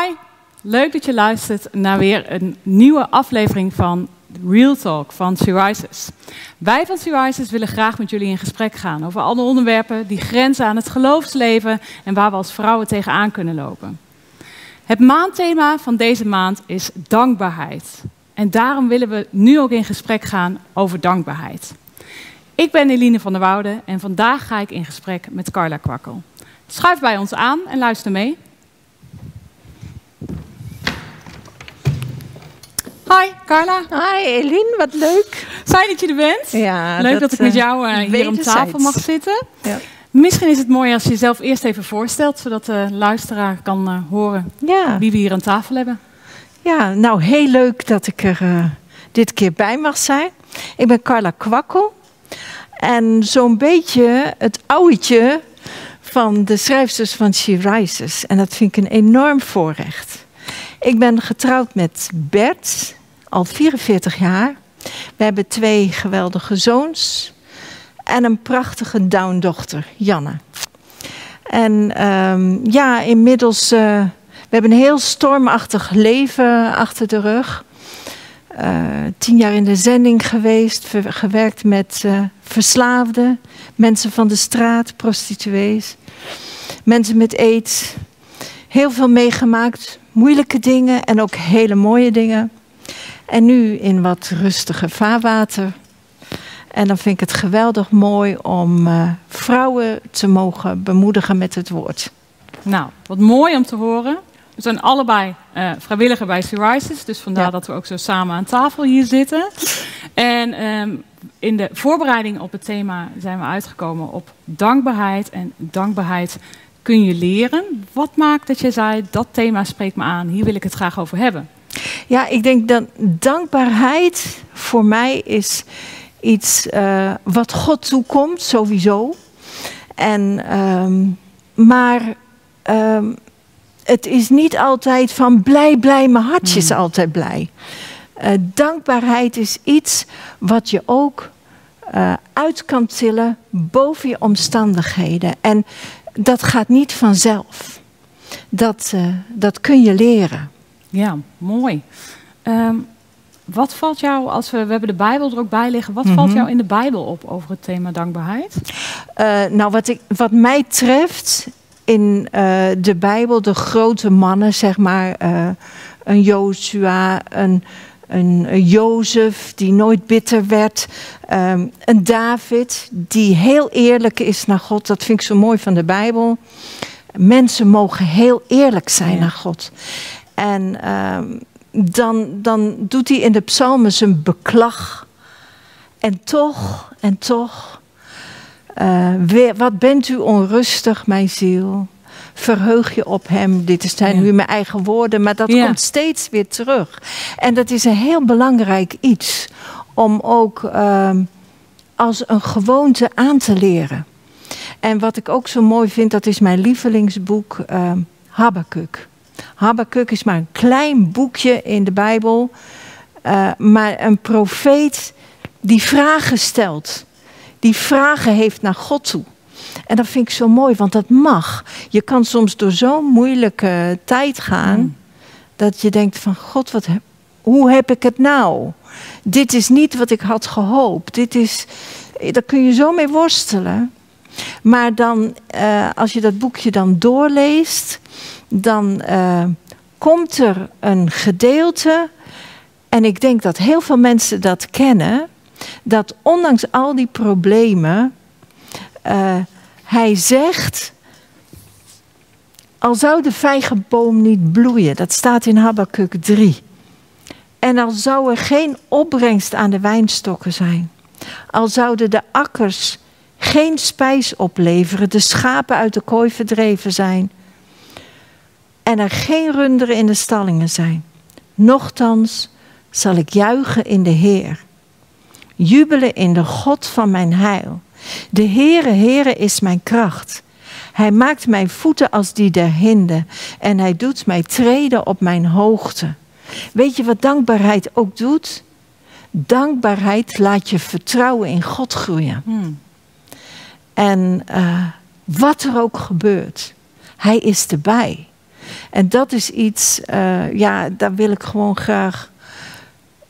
Hi, leuk dat je luistert naar weer een nieuwe aflevering van Real Talk van Syrisis. Wij van Syrisis willen graag met jullie in gesprek gaan over alle onderwerpen die grenzen aan het geloofsleven en waar we als vrouwen tegenaan kunnen lopen. Het maandthema van deze maand is dankbaarheid. En daarom willen we nu ook in gesprek gaan over dankbaarheid. Ik ben Eline van der Woude en vandaag ga ik in gesprek met Carla Kwakkel. Schuif bij ons aan en luister mee. Hi, Carla. Hi, Eline, wat leuk. Fijn dat je er bent. Ja, leuk dat, ik met jou uh, hier om tafel mag zitten. Ja. Misschien is het mooi als je jezelf eerst even voorstelt, zodat de luisteraar kan uh, horen ja. wie we hier aan tafel hebben. Ja, nou heel leuk dat ik er uh, dit keer bij mag zijn. Ik ben Carla Kwakkel. En zo'n beetje het ouwtje van de schrijfsters van She Rises. En dat vind ik een enorm voorrecht. Ik ben getrouwd met Bert, al 44 jaar. We hebben twee geweldige zoons en een prachtige downdochter, Janne. En um, ja, inmiddels, uh, we hebben een heel stormachtig leven achter de rug. Uh, tien jaar in de zending geweest, gewerkt met uh, verslaafden, mensen van de straat, prostituees, mensen met aids. Heel veel meegemaakt, moeilijke dingen en ook hele mooie dingen. En nu in wat rustiger vaarwater. En dan vind ik het geweldig mooi om uh, vrouwen te mogen bemoedigen met het woord. Nou, wat mooi om te horen. We zijn allebei uh, vrijwilliger bij Syrisis, dus vandaar ja. dat we ook zo samen aan tafel hier zitten. En um, in de voorbereiding op het thema zijn we uitgekomen op dankbaarheid. En dankbaarheid kun je leren. Wat maakt dat je zei, dat thema spreekt me aan, hier wil ik het graag over hebben? Ja, ik denk dat dankbaarheid voor mij is iets uh, wat God toekomt, sowieso. En, um, maar um, het is niet altijd van blij, blij, mijn hartje is hmm. altijd blij. Uh, dankbaarheid is iets wat je ook uh, uit kan tillen boven je omstandigheden. En dat gaat niet vanzelf. Dat, uh, dat kun je leren. Ja, mooi. Um, wat valt jou, als we, we hebben de Bijbel er ook bij liggen, wat mm -hmm. valt jou in de Bijbel op over het thema dankbaarheid? Uh, nou, wat, ik, wat mij treft in uh, de Bijbel, de grote mannen, zeg maar, een Joshua, een, een, een Jozef die nooit bitter werd, um, een David die heel eerlijk is naar God, dat vind ik zo mooi van de Bijbel. Mensen mogen heel eerlijk zijn ja. naar God. En um, dan, dan doet hij in de psalmen zijn beklag. En toch, en toch, uh, weer, wat bent u onrustig, mijn ziel. Verheug je op hem. Dit zijn ja. nu mijn eigen woorden, maar dat ja. komt steeds weer terug. En dat is een heel belangrijk iets om ook uh, als een gewoonte aan te leren. En wat ik ook zo mooi vind, dat is mijn lievelingsboek uh, Habakkuk. Habakkuk is maar een klein boekje in de Bijbel. Uh, maar een profeet die vragen stelt. Die vragen heeft naar God toe. En dat vind ik zo mooi, want dat mag. Je kan soms door zo'n moeilijke tijd gaan. Mm. Dat je denkt van God, wat heb, hoe heb ik het nou? Dit is niet wat ik had gehoopt. Dit is, daar kun je zo mee worstelen. Maar dan, uh, als je dat boekje dan doorleest, dan uh, komt er een gedeelte, en ik denk dat heel veel mensen dat kennen, dat ondanks al die problemen, uh, hij zegt, al zou de vijgenboom niet bloeien, dat staat in Habakkuk 3. En al zou er geen opbrengst aan de wijnstokken zijn, al zouden de akkers geen spijs opleveren, de schapen uit de kooi verdreven zijn en er geen runderen in de stallingen zijn. Nochtans zal ik juichen in de Heer, jubelen in de God van mijn heil. De Heere, Heere is mijn kracht. Hij maakt mijn voeten als die der hinde en hij doet mij treden op mijn hoogte. Weet je wat dankbaarheid ook doet? Dankbaarheid laat je vertrouwen in God groeien. Hmm. En uh, wat er ook gebeurt, hij is erbij. En dat is iets, uh, ja, daar wil ik gewoon graag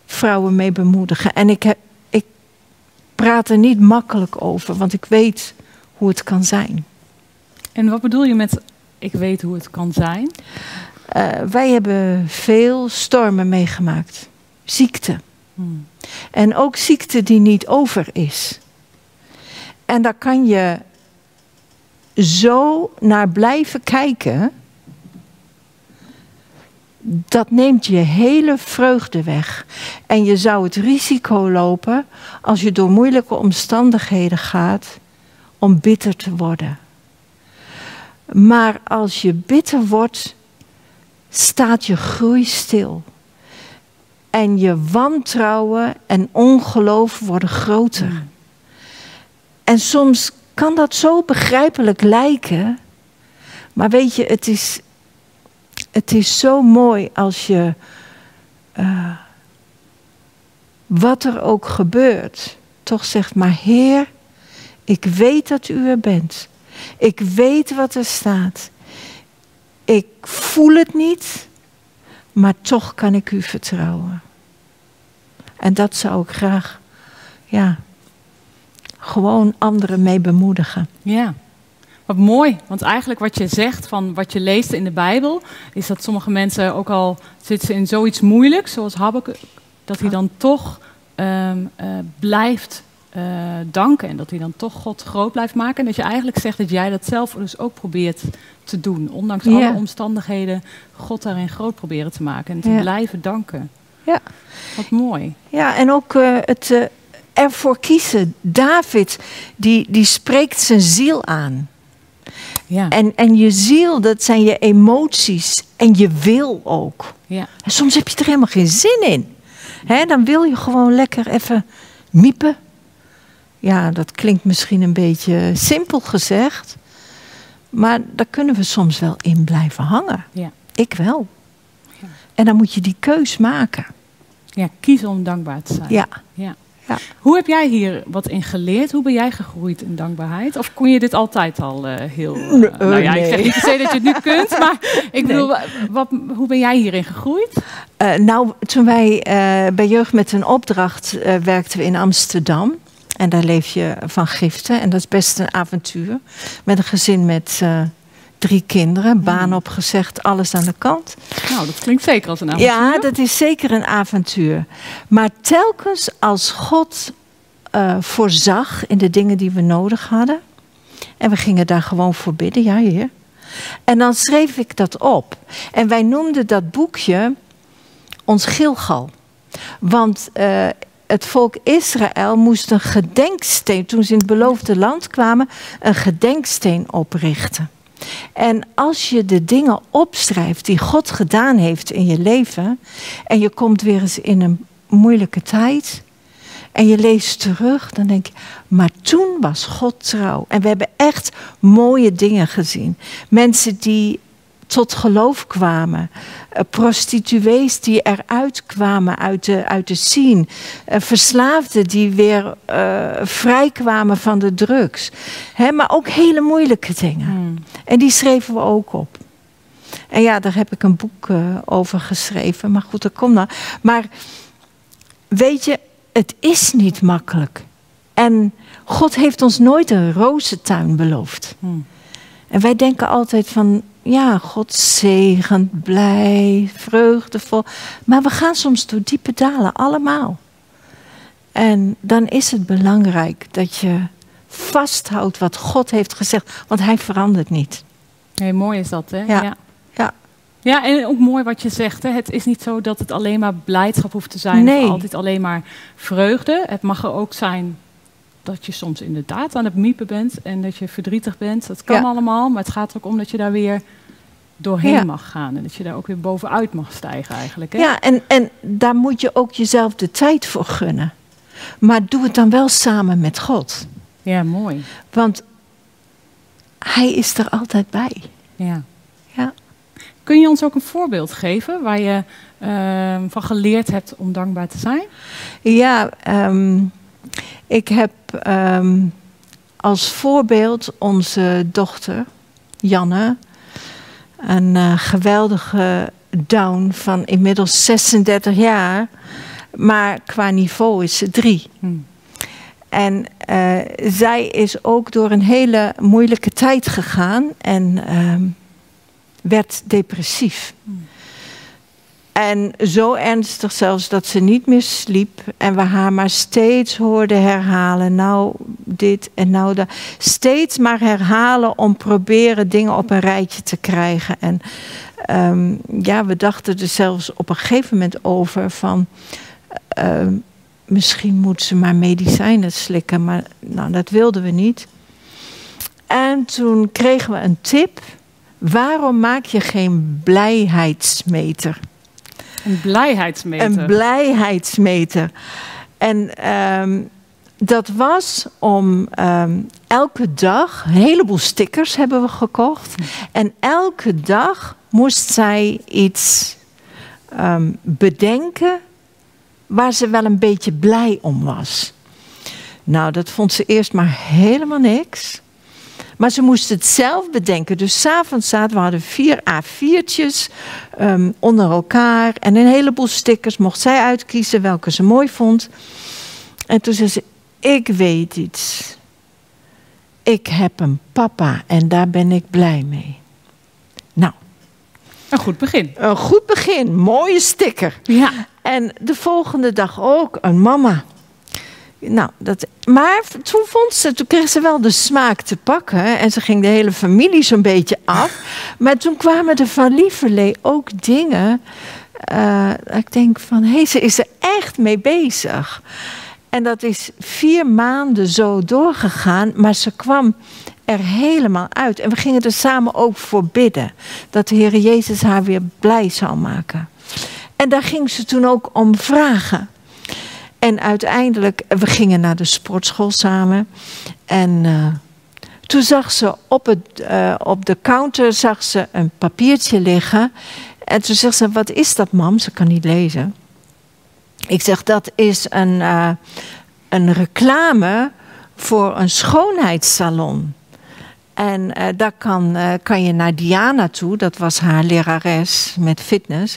vrouwen mee bemoedigen. En ik, heb, praat er niet makkelijk over, want ik weet hoe het kan zijn. En wat bedoel je met ik weet hoe het kan zijn? Uh, wij hebben veel stormen meegemaakt. Ziekte. Hmm. En ook ziekte die niet over is. En daar kan je zo naar blijven kijken. Dat neemt je hele vreugde weg. En je zou het risico lopen als je door moeilijke omstandigheden gaat om bitter te worden. Maar als je bitter wordt, staat je groei stil. En je wantrouwen en ongeloof worden groter. Hmm. En soms kan dat zo begrijpelijk lijken. Maar weet je, het is, het is zo mooi als je, uh, wat er ook gebeurt, toch zegt, maar Heer, ik weet dat u er bent. Ik weet wat er staat. Ik voel het niet, maar toch kan ik u vertrouwen. En dat zou ik graag, ja, gewoon anderen mee bemoedigen. Ja, wat mooi. Want eigenlijk wat je zegt van wat je leest in de Bijbel, is dat sommige mensen ook al zitten in zoiets moeilijks, zoals Habakkuk, dat hij dan toch ehm, eh, blijft uh, danken en dat hij dan toch God groot blijft maken. En dat je eigenlijk zegt dat jij dat zelf dus ook probeert te doen, ondanks alle omstandigheden, God daarin groot proberen te maken en te blijven danken. Ja. Wat mooi. Ja, en ook uh, het ervoor kiezen. David, die, die spreekt zijn ziel aan. Ja. En, en je ziel, dat zijn je emoties en je wil ook. Ja. En soms heb je er helemaal geen zin in. Dan wil je gewoon lekker even miepen. Ja, dat klinkt misschien een beetje simpel gezegd. Maar daar kunnen we soms wel in blijven hangen. Ja. Ik wel. Ja. En dan moet je die keus maken. Ja, kiezen om dankbaar te zijn. Ja. ja. Ja. Hoe heb jij hier wat in geleerd? Hoe ben jij gegroeid in dankbaarheid? Of kon je dit altijd al uh, heel... Uh, nou ja, ik zeg niet per se dat je het nu kunt, maar ik bedoel, wat, hoe ben jij hierin gegroeid? Uh, nou, toen wij bij Jeugd met een opdracht werkten we in Amsterdam. En daar leef je van giften. En dat is best een avontuur. Met een gezin met drie kinderen, baan hmm. opgezegd, alles aan de kant. Nou, dat klinkt zeker als een avontuur. Ja, dat is zeker een avontuur. Maar telkens als God uh, voorzag in de dingen die we nodig hadden. En we gingen daar gewoon voor bidden, ja heer. En dan schreef ik dat op. En wij noemden dat boekje ons Gilgal. Want uh, het volk Israël moest een gedenksteen, toen ze in het beloofde land kwamen, een gedenksteen oprichten. En als je de dingen opschrijft die God gedaan heeft in je leven, en je komt weer eens in een moeilijke tijd, en je leest terug, dan denk je, maar toen was God trouw. En we hebben echt mooie dingen gezien. Mensen die tot geloof kwamen. Uh, prostituees die eruit kwamen uit de, uit de scene. Uh, verslaafden die weer uh, vrij kwamen van de drugs. Hè, maar ook hele moeilijke dingen. Hmm. En die schreven we ook op. En ja, daar heb ik een boek over geschreven. Maar goed, dat komt dan. Maar weet je, het is niet makkelijk. En God heeft ons nooit een rozentuin beloofd. Hmm. En wij denken altijd van, ja, God zegend, blij, vreugdevol. Maar we gaan soms door diepe dalen, allemaal. En dan is het belangrijk dat je vasthoudt wat God heeft gezegd, want Hij verandert niet. Hey, mooi is dat, hè? Ja. ja. Ja, en ook mooi wat je zegt. Hè? Het is niet zo dat het alleen maar blijdschap hoeft te zijn. Nee. Of altijd alleen maar vreugde. Het mag er ook zijn dat je soms inderdaad aan het miepen bent en dat je verdrietig bent. Dat kan allemaal, maar het gaat er ook om dat je daar weer doorheen mag gaan en dat je daar ook weer bovenuit mag stijgen eigenlijk. Hè? Ja, en, en daar moet je ook jezelf de tijd voor gunnen. Maar doe het dan wel samen met God. Ja, mooi. Want Hij is er altijd bij. Ja. ja. Kun je ons ook een voorbeeld geven waar je uh, van geleerd hebt om dankbaar te zijn? Ja, um, ik heb um, als voorbeeld onze dochter, Janne. een uh, geweldige down van inmiddels 36 jaar. Maar qua niveau is ze drie. Hmm. En uh, zij is ook door een hele moeilijke tijd gegaan en uh, werd depressief. Hmm. En zo ernstig zelfs dat ze niet meer sliep. En we haar maar steeds hoorden herhalen. Nou dit en nou dat. Steeds maar herhalen om proberen dingen op een rijtje te krijgen. En um, ja, we dachten er zelfs op een gegeven moment over van... Uh, misschien moet ze maar medicijnen slikken. Maar nou, dat wilden we niet. En toen kregen we een tip. Waarom maak je geen blijheidsmeter? Een blijheidsmeter. Een blijheidsmeter. En um, dat was om um, elke dag, een heleboel stickers hebben we gekocht. En elke dag moest zij iets um, bedenken waar ze wel een beetje blij om was. Nou, dat vond ze eerst maar helemaal niks. Maar ze moest het zelf bedenken. Dus s'avonds zaten we hadden vier A4'tjes um, onder elkaar. En een heleboel stickers mocht zij uitkiezen welke ze mooi vond. En toen zei ze, ik weet iets. Ik heb een papa en daar ben ik blij mee. Nou. Een goed begin. Een goed begin. Mooie sticker. Ja. En de volgende dag ook een mama. Nou, dat, maar toen vond ze, toen kreeg ze wel de smaak te pakken. En ze ging de hele familie zo'n beetje af. Maar toen kwamen er van Lieverlee ook dingen. Uh, ik denk van, hé, hey, ze is er echt mee bezig. En dat is vier maanden zo doorgegaan. Maar ze kwam er helemaal uit. En we gingen er samen ook voor bidden. Dat de Heer Jezus haar weer blij zou maken. En daar ging ze toen ook om vragen. En uiteindelijk, we gingen naar de sportschool samen. En uh, toen zag ze op, het, uh, op de counter zag ze een papiertje liggen. En toen zegt ze, wat is dat mam? Ze kan niet lezen. Ik zeg, dat is een, uh, een reclame voor een schoonheidssalon. En uh, daar kan, kan je naar Diana toe, dat was haar lerares met fitness.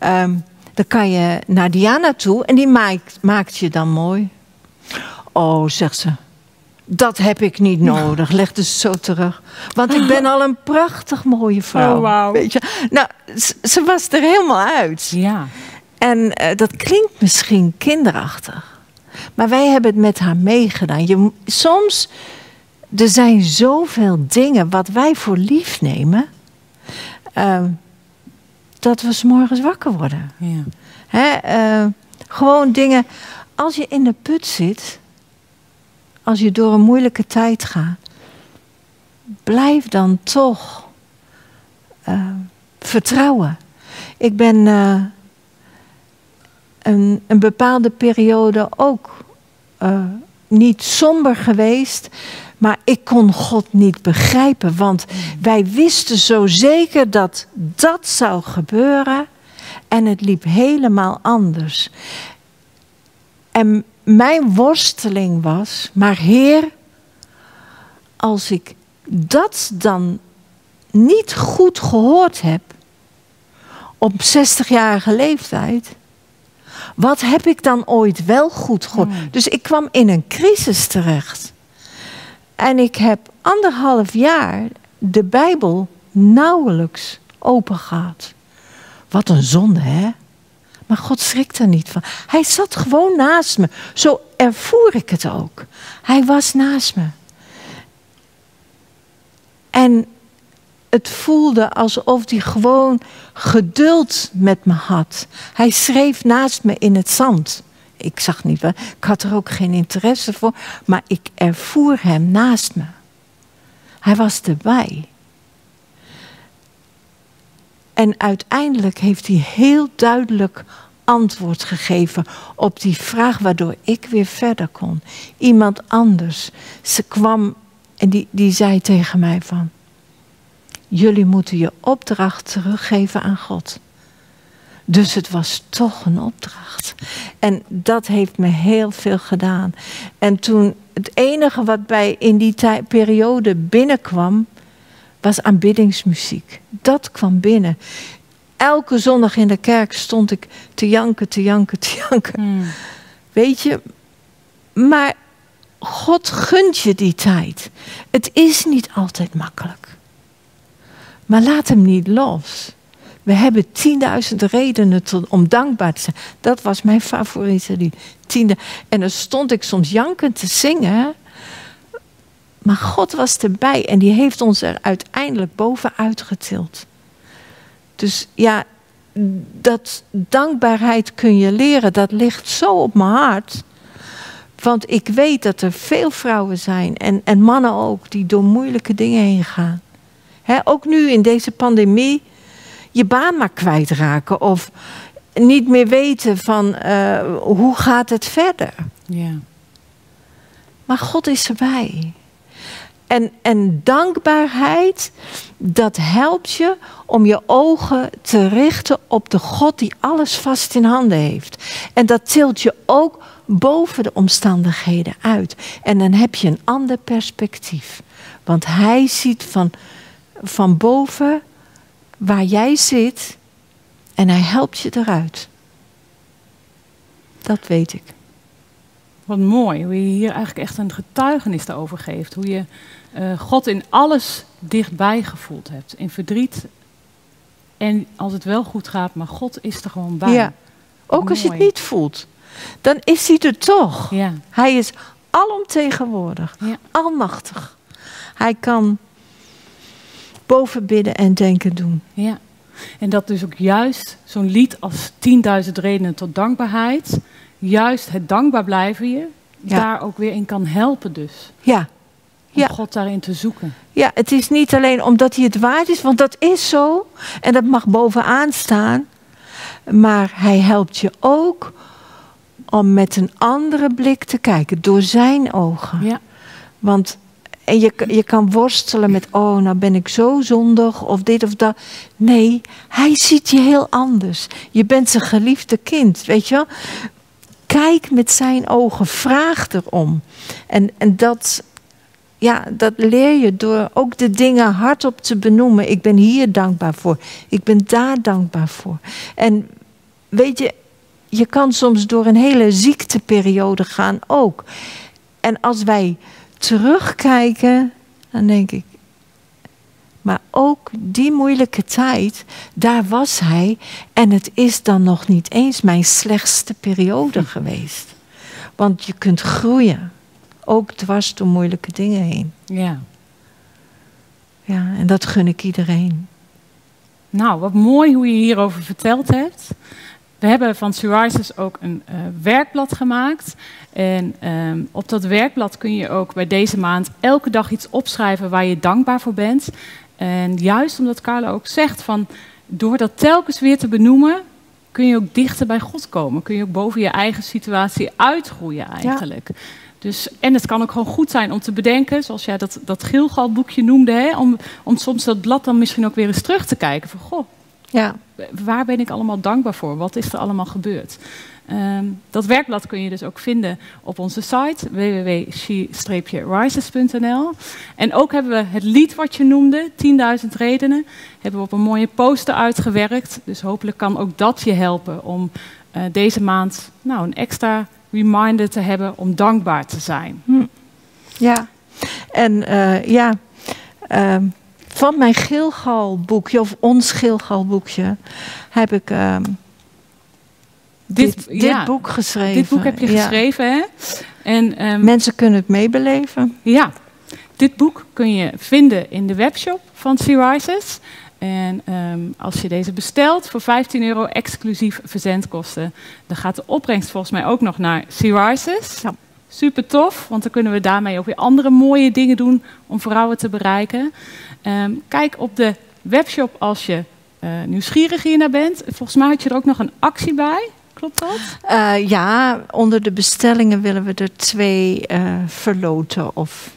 Um, dan kan je naar Diana toe en die maakt, maakt je dan mooi. Oh, zegt ze. Dat heb ik niet nodig. Leg dus zo terug. Want ik ben al een prachtig mooie vrouw. Oh, wow. Weet je? Nou, ze was er helemaal uit. Ja. En uh, dat klinkt misschien kinderachtig. Maar wij hebben het met haar meegedaan. Je, soms, er zijn zoveel dingen wat wij voor lief nemen. Uh, dat we s morgens wakker worden. Ja. Hè, uh, gewoon dingen. Als je in de put zit, als je door een moeilijke tijd gaat, blijf dan toch uh, vertrouwen. Ik ben uh, een, een, bepaalde periode ook niet somber geweest. Maar ik kon God niet begrijpen, want wij wisten zo zeker dat dat zou gebeuren en het liep helemaal anders. En mijn worsteling was, maar Heer, als ik dat dan niet goed gehoord heb op 60-jarige leeftijd, wat heb ik dan ooit wel goed gehoord? Hmm. Dus ik kwam in een crisis terecht. En ik heb anderhalf jaar de Bijbel nauwelijks open gehad. Wat een zonde, hè? Maar God schrikt er niet van. Hij zat gewoon naast me. Zo ervoer ik het ook. Hij was naast me. En het voelde alsof hij gewoon geduld met me had. Hij schreef naast me in het zand ik zag niet wel. Ik had er ook geen interesse voor. Maar ik ervoer hem naast me. Hij was erbij. En uiteindelijk heeft hij heel duidelijk antwoord gegeven op die vraag waardoor ik weer verder kon. Iemand anders. Ze kwam en die, die zei tegen mij van... Jullie moeten je opdracht teruggeven aan God. Dus het was toch een opdracht. En dat heeft me heel veel gedaan. En toen het enige wat bij in die periode binnenkwam, was aanbiddingsmuziek. Dat kwam binnen. Elke zondag in de kerk stond ik te janken, te janken, te janken. Hmm. Weet je, maar God gunt je die tijd. Het is niet altijd makkelijk. Maar laat hem niet los. We hebben 10.000 redenen om dankbaar te zijn. Dat was mijn favoriete lied. Tiende. En dan stond ik soms jankend te zingen. Maar God was erbij en die heeft ons er uiteindelijk bovenuit getild. Dus ja, dat dankbaarheid kun je leren. Dat ligt zo op mijn hart. Want ik weet dat er veel vrouwen zijn en, en mannen ook die door moeilijke dingen heen gaan. Ook nu in deze pandemie je baan maar kwijtraken of niet meer weten van eh, hoe gaat het verder. Ja. Maar God is erbij. En, en dankbaarheid, dat helpt je om je ogen te richten op de God die alles vast in handen heeft. En dat tilt je ook boven de omstandigheden uit. En dan heb je een ander perspectief. Want hij ziet van, van boven waar jij zit en hij helpt je eruit. Dat weet ik. Wat mooi, hoe je hier eigenlijk echt een getuigenis over geeft. Hoe je uh, God in alles dichtbij gevoeld hebt. In verdriet en als het wel goed gaat, maar God is er gewoon bij. Ja, ook als je het niet voelt. Dan is hij er toch. Ja. Hij is alomtegenwoordig, Ja. almachtig. Hij kan boven bidden en denken doen. Ja. En dat dus ook juist zo'n lied als 10.000 redenen tot dankbaarheid, juist het dankbaar blijven je, Ja. daar ook weer in kan helpen dus. Ja. Om Ja. God daarin te zoeken. ja, het is niet alleen omdat hij het waard is, want dat is zo. En dat mag bovenaan staan. Maar hij helpt je ook om met een andere blik te kijken, door zijn ogen. Ja. Want en je, je kan worstelen met, oh, nou ben ik zo zondig of dit of dat. Nee, hij ziet je heel anders. Je bent zijn geliefde kind, weet je wel. Kijk met zijn ogen, vraag erom. En, en dat, ja, dat leer je door ook de dingen hardop te benoemen. Ik ben hier dankbaar voor. Ik ben daar dankbaar voor. En weet je, je kan soms door een hele ziekteperiode gaan ook. En als wij terugkijken, dan denk ik. Maar ook die moeilijke tijd, daar was hij. En het is dan nog niet eens mijn slechtste periode geweest. Want je kunt groeien, ook dwars door moeilijke dingen heen. ja. Ja, en dat gun ik iedereen. Nou, wat mooi hoe je hierover verteld hebt. We hebben van Surices ook een eh, werkblad gemaakt. En ehm, op dat werkblad kun je ook bij deze maand elke dag iets opschrijven waar je dankbaar voor bent. En juist omdat Carla ook zegt van door dat telkens weer te benoemen, kun je ook dichter bij God komen. Kun je ook boven je eigen situatie uitgroeien eigenlijk. Dus, en het kan ook gewoon goed zijn om te bedenken, zoals jij dat, dat Gilgal-boekje noemde, hè, om, om soms dat blad dan misschien ook weer eens terug te kijken. Van, goh, Ja, waar ben ik allemaal dankbaar voor? Wat is er allemaal gebeurd? Ehm, dat werkblad kun je dus ook vinden op onze site www.she-rises.nl. En ook hebben we het lied wat je noemde, 10.000 redenen, hebben we op een mooie poster uitgewerkt. Dus hopelijk kan ook dat je helpen om eh, deze maand nou, een extra reminder te hebben om dankbaar te zijn. ja. En eh, ja, ehm, van mijn Gilgal-boekje, of ons Gilgal-boekje, heb ik ehm, dit, dit, ja, boek geschreven. dit boek heb je Ja. geschreven, hè? En, ehm, Mensen kunnen het meebeleven. Ja, dit boek kun je vinden in de webshop van Sea Rises. En ehm, als je deze bestelt voor 15 euro exclusief verzendkosten, dan gaat de opbrengst volgens mij ook nog naar Sea Rises. Ja. Super tof, want dan kunnen we daarmee ook weer andere mooie dingen doen om vrouwen te bereiken. Ehm, kijk op de webshop als je eh, nieuwsgierig hiernaar bent. Volgens mij had je er ook nog een actie bij. Klopt dat? Eh, ja, onder de bestellingen willen we er twee eh, verloten. Of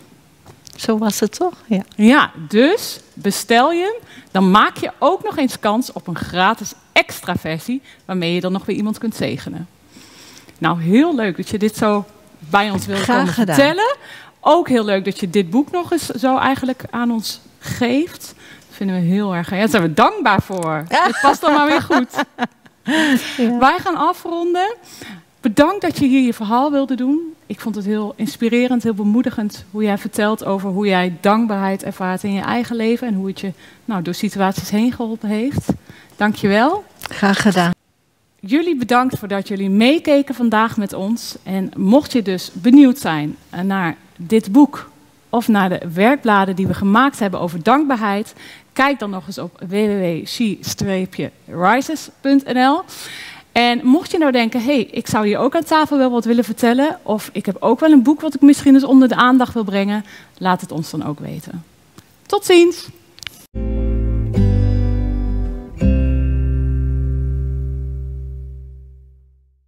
zo was het toch? Ja. Ja, dus bestel je hem. Dan maak je ook nog eens kans op een gratis extra versie, waarmee je dan nog weer iemand kunt zegenen. Nou, heel leuk dat je dit zo bij ons wil Graag komen gedaan. vertellen. Ook heel leuk dat je dit boek nog eens zo eigenlijk aan ons geeft. Dat vinden we heel erg. Ja, daar zijn we dankbaar voor. Het past maar weer goed. Ja. Wij gaan afronden. Bedankt dat je hier je verhaal wilde doen. Ik vond het heel inspirerend, heel bemoedigend hoe jij vertelt over hoe jij dankbaarheid ervaart in je eigen leven en hoe het je nou, door situaties heen geholpen heeft. Dank je wel. Graag gedaan. Jullie bedankt voor dat jullie meekeken vandaag met ons. En mocht je dus benieuwd zijn naar dit boek of naar de werkbladen die we gemaakt hebben over dankbaarheid, kijk dan nog eens op www.she-rises.nl. En mocht je nou denken, hé, hey, ik zou hier ook aan tafel wel wat willen vertellen, of ik heb ook wel een boek wat ik misschien eens onder de aandacht wil brengen, laat het ons dan ook weten. Tot ziens!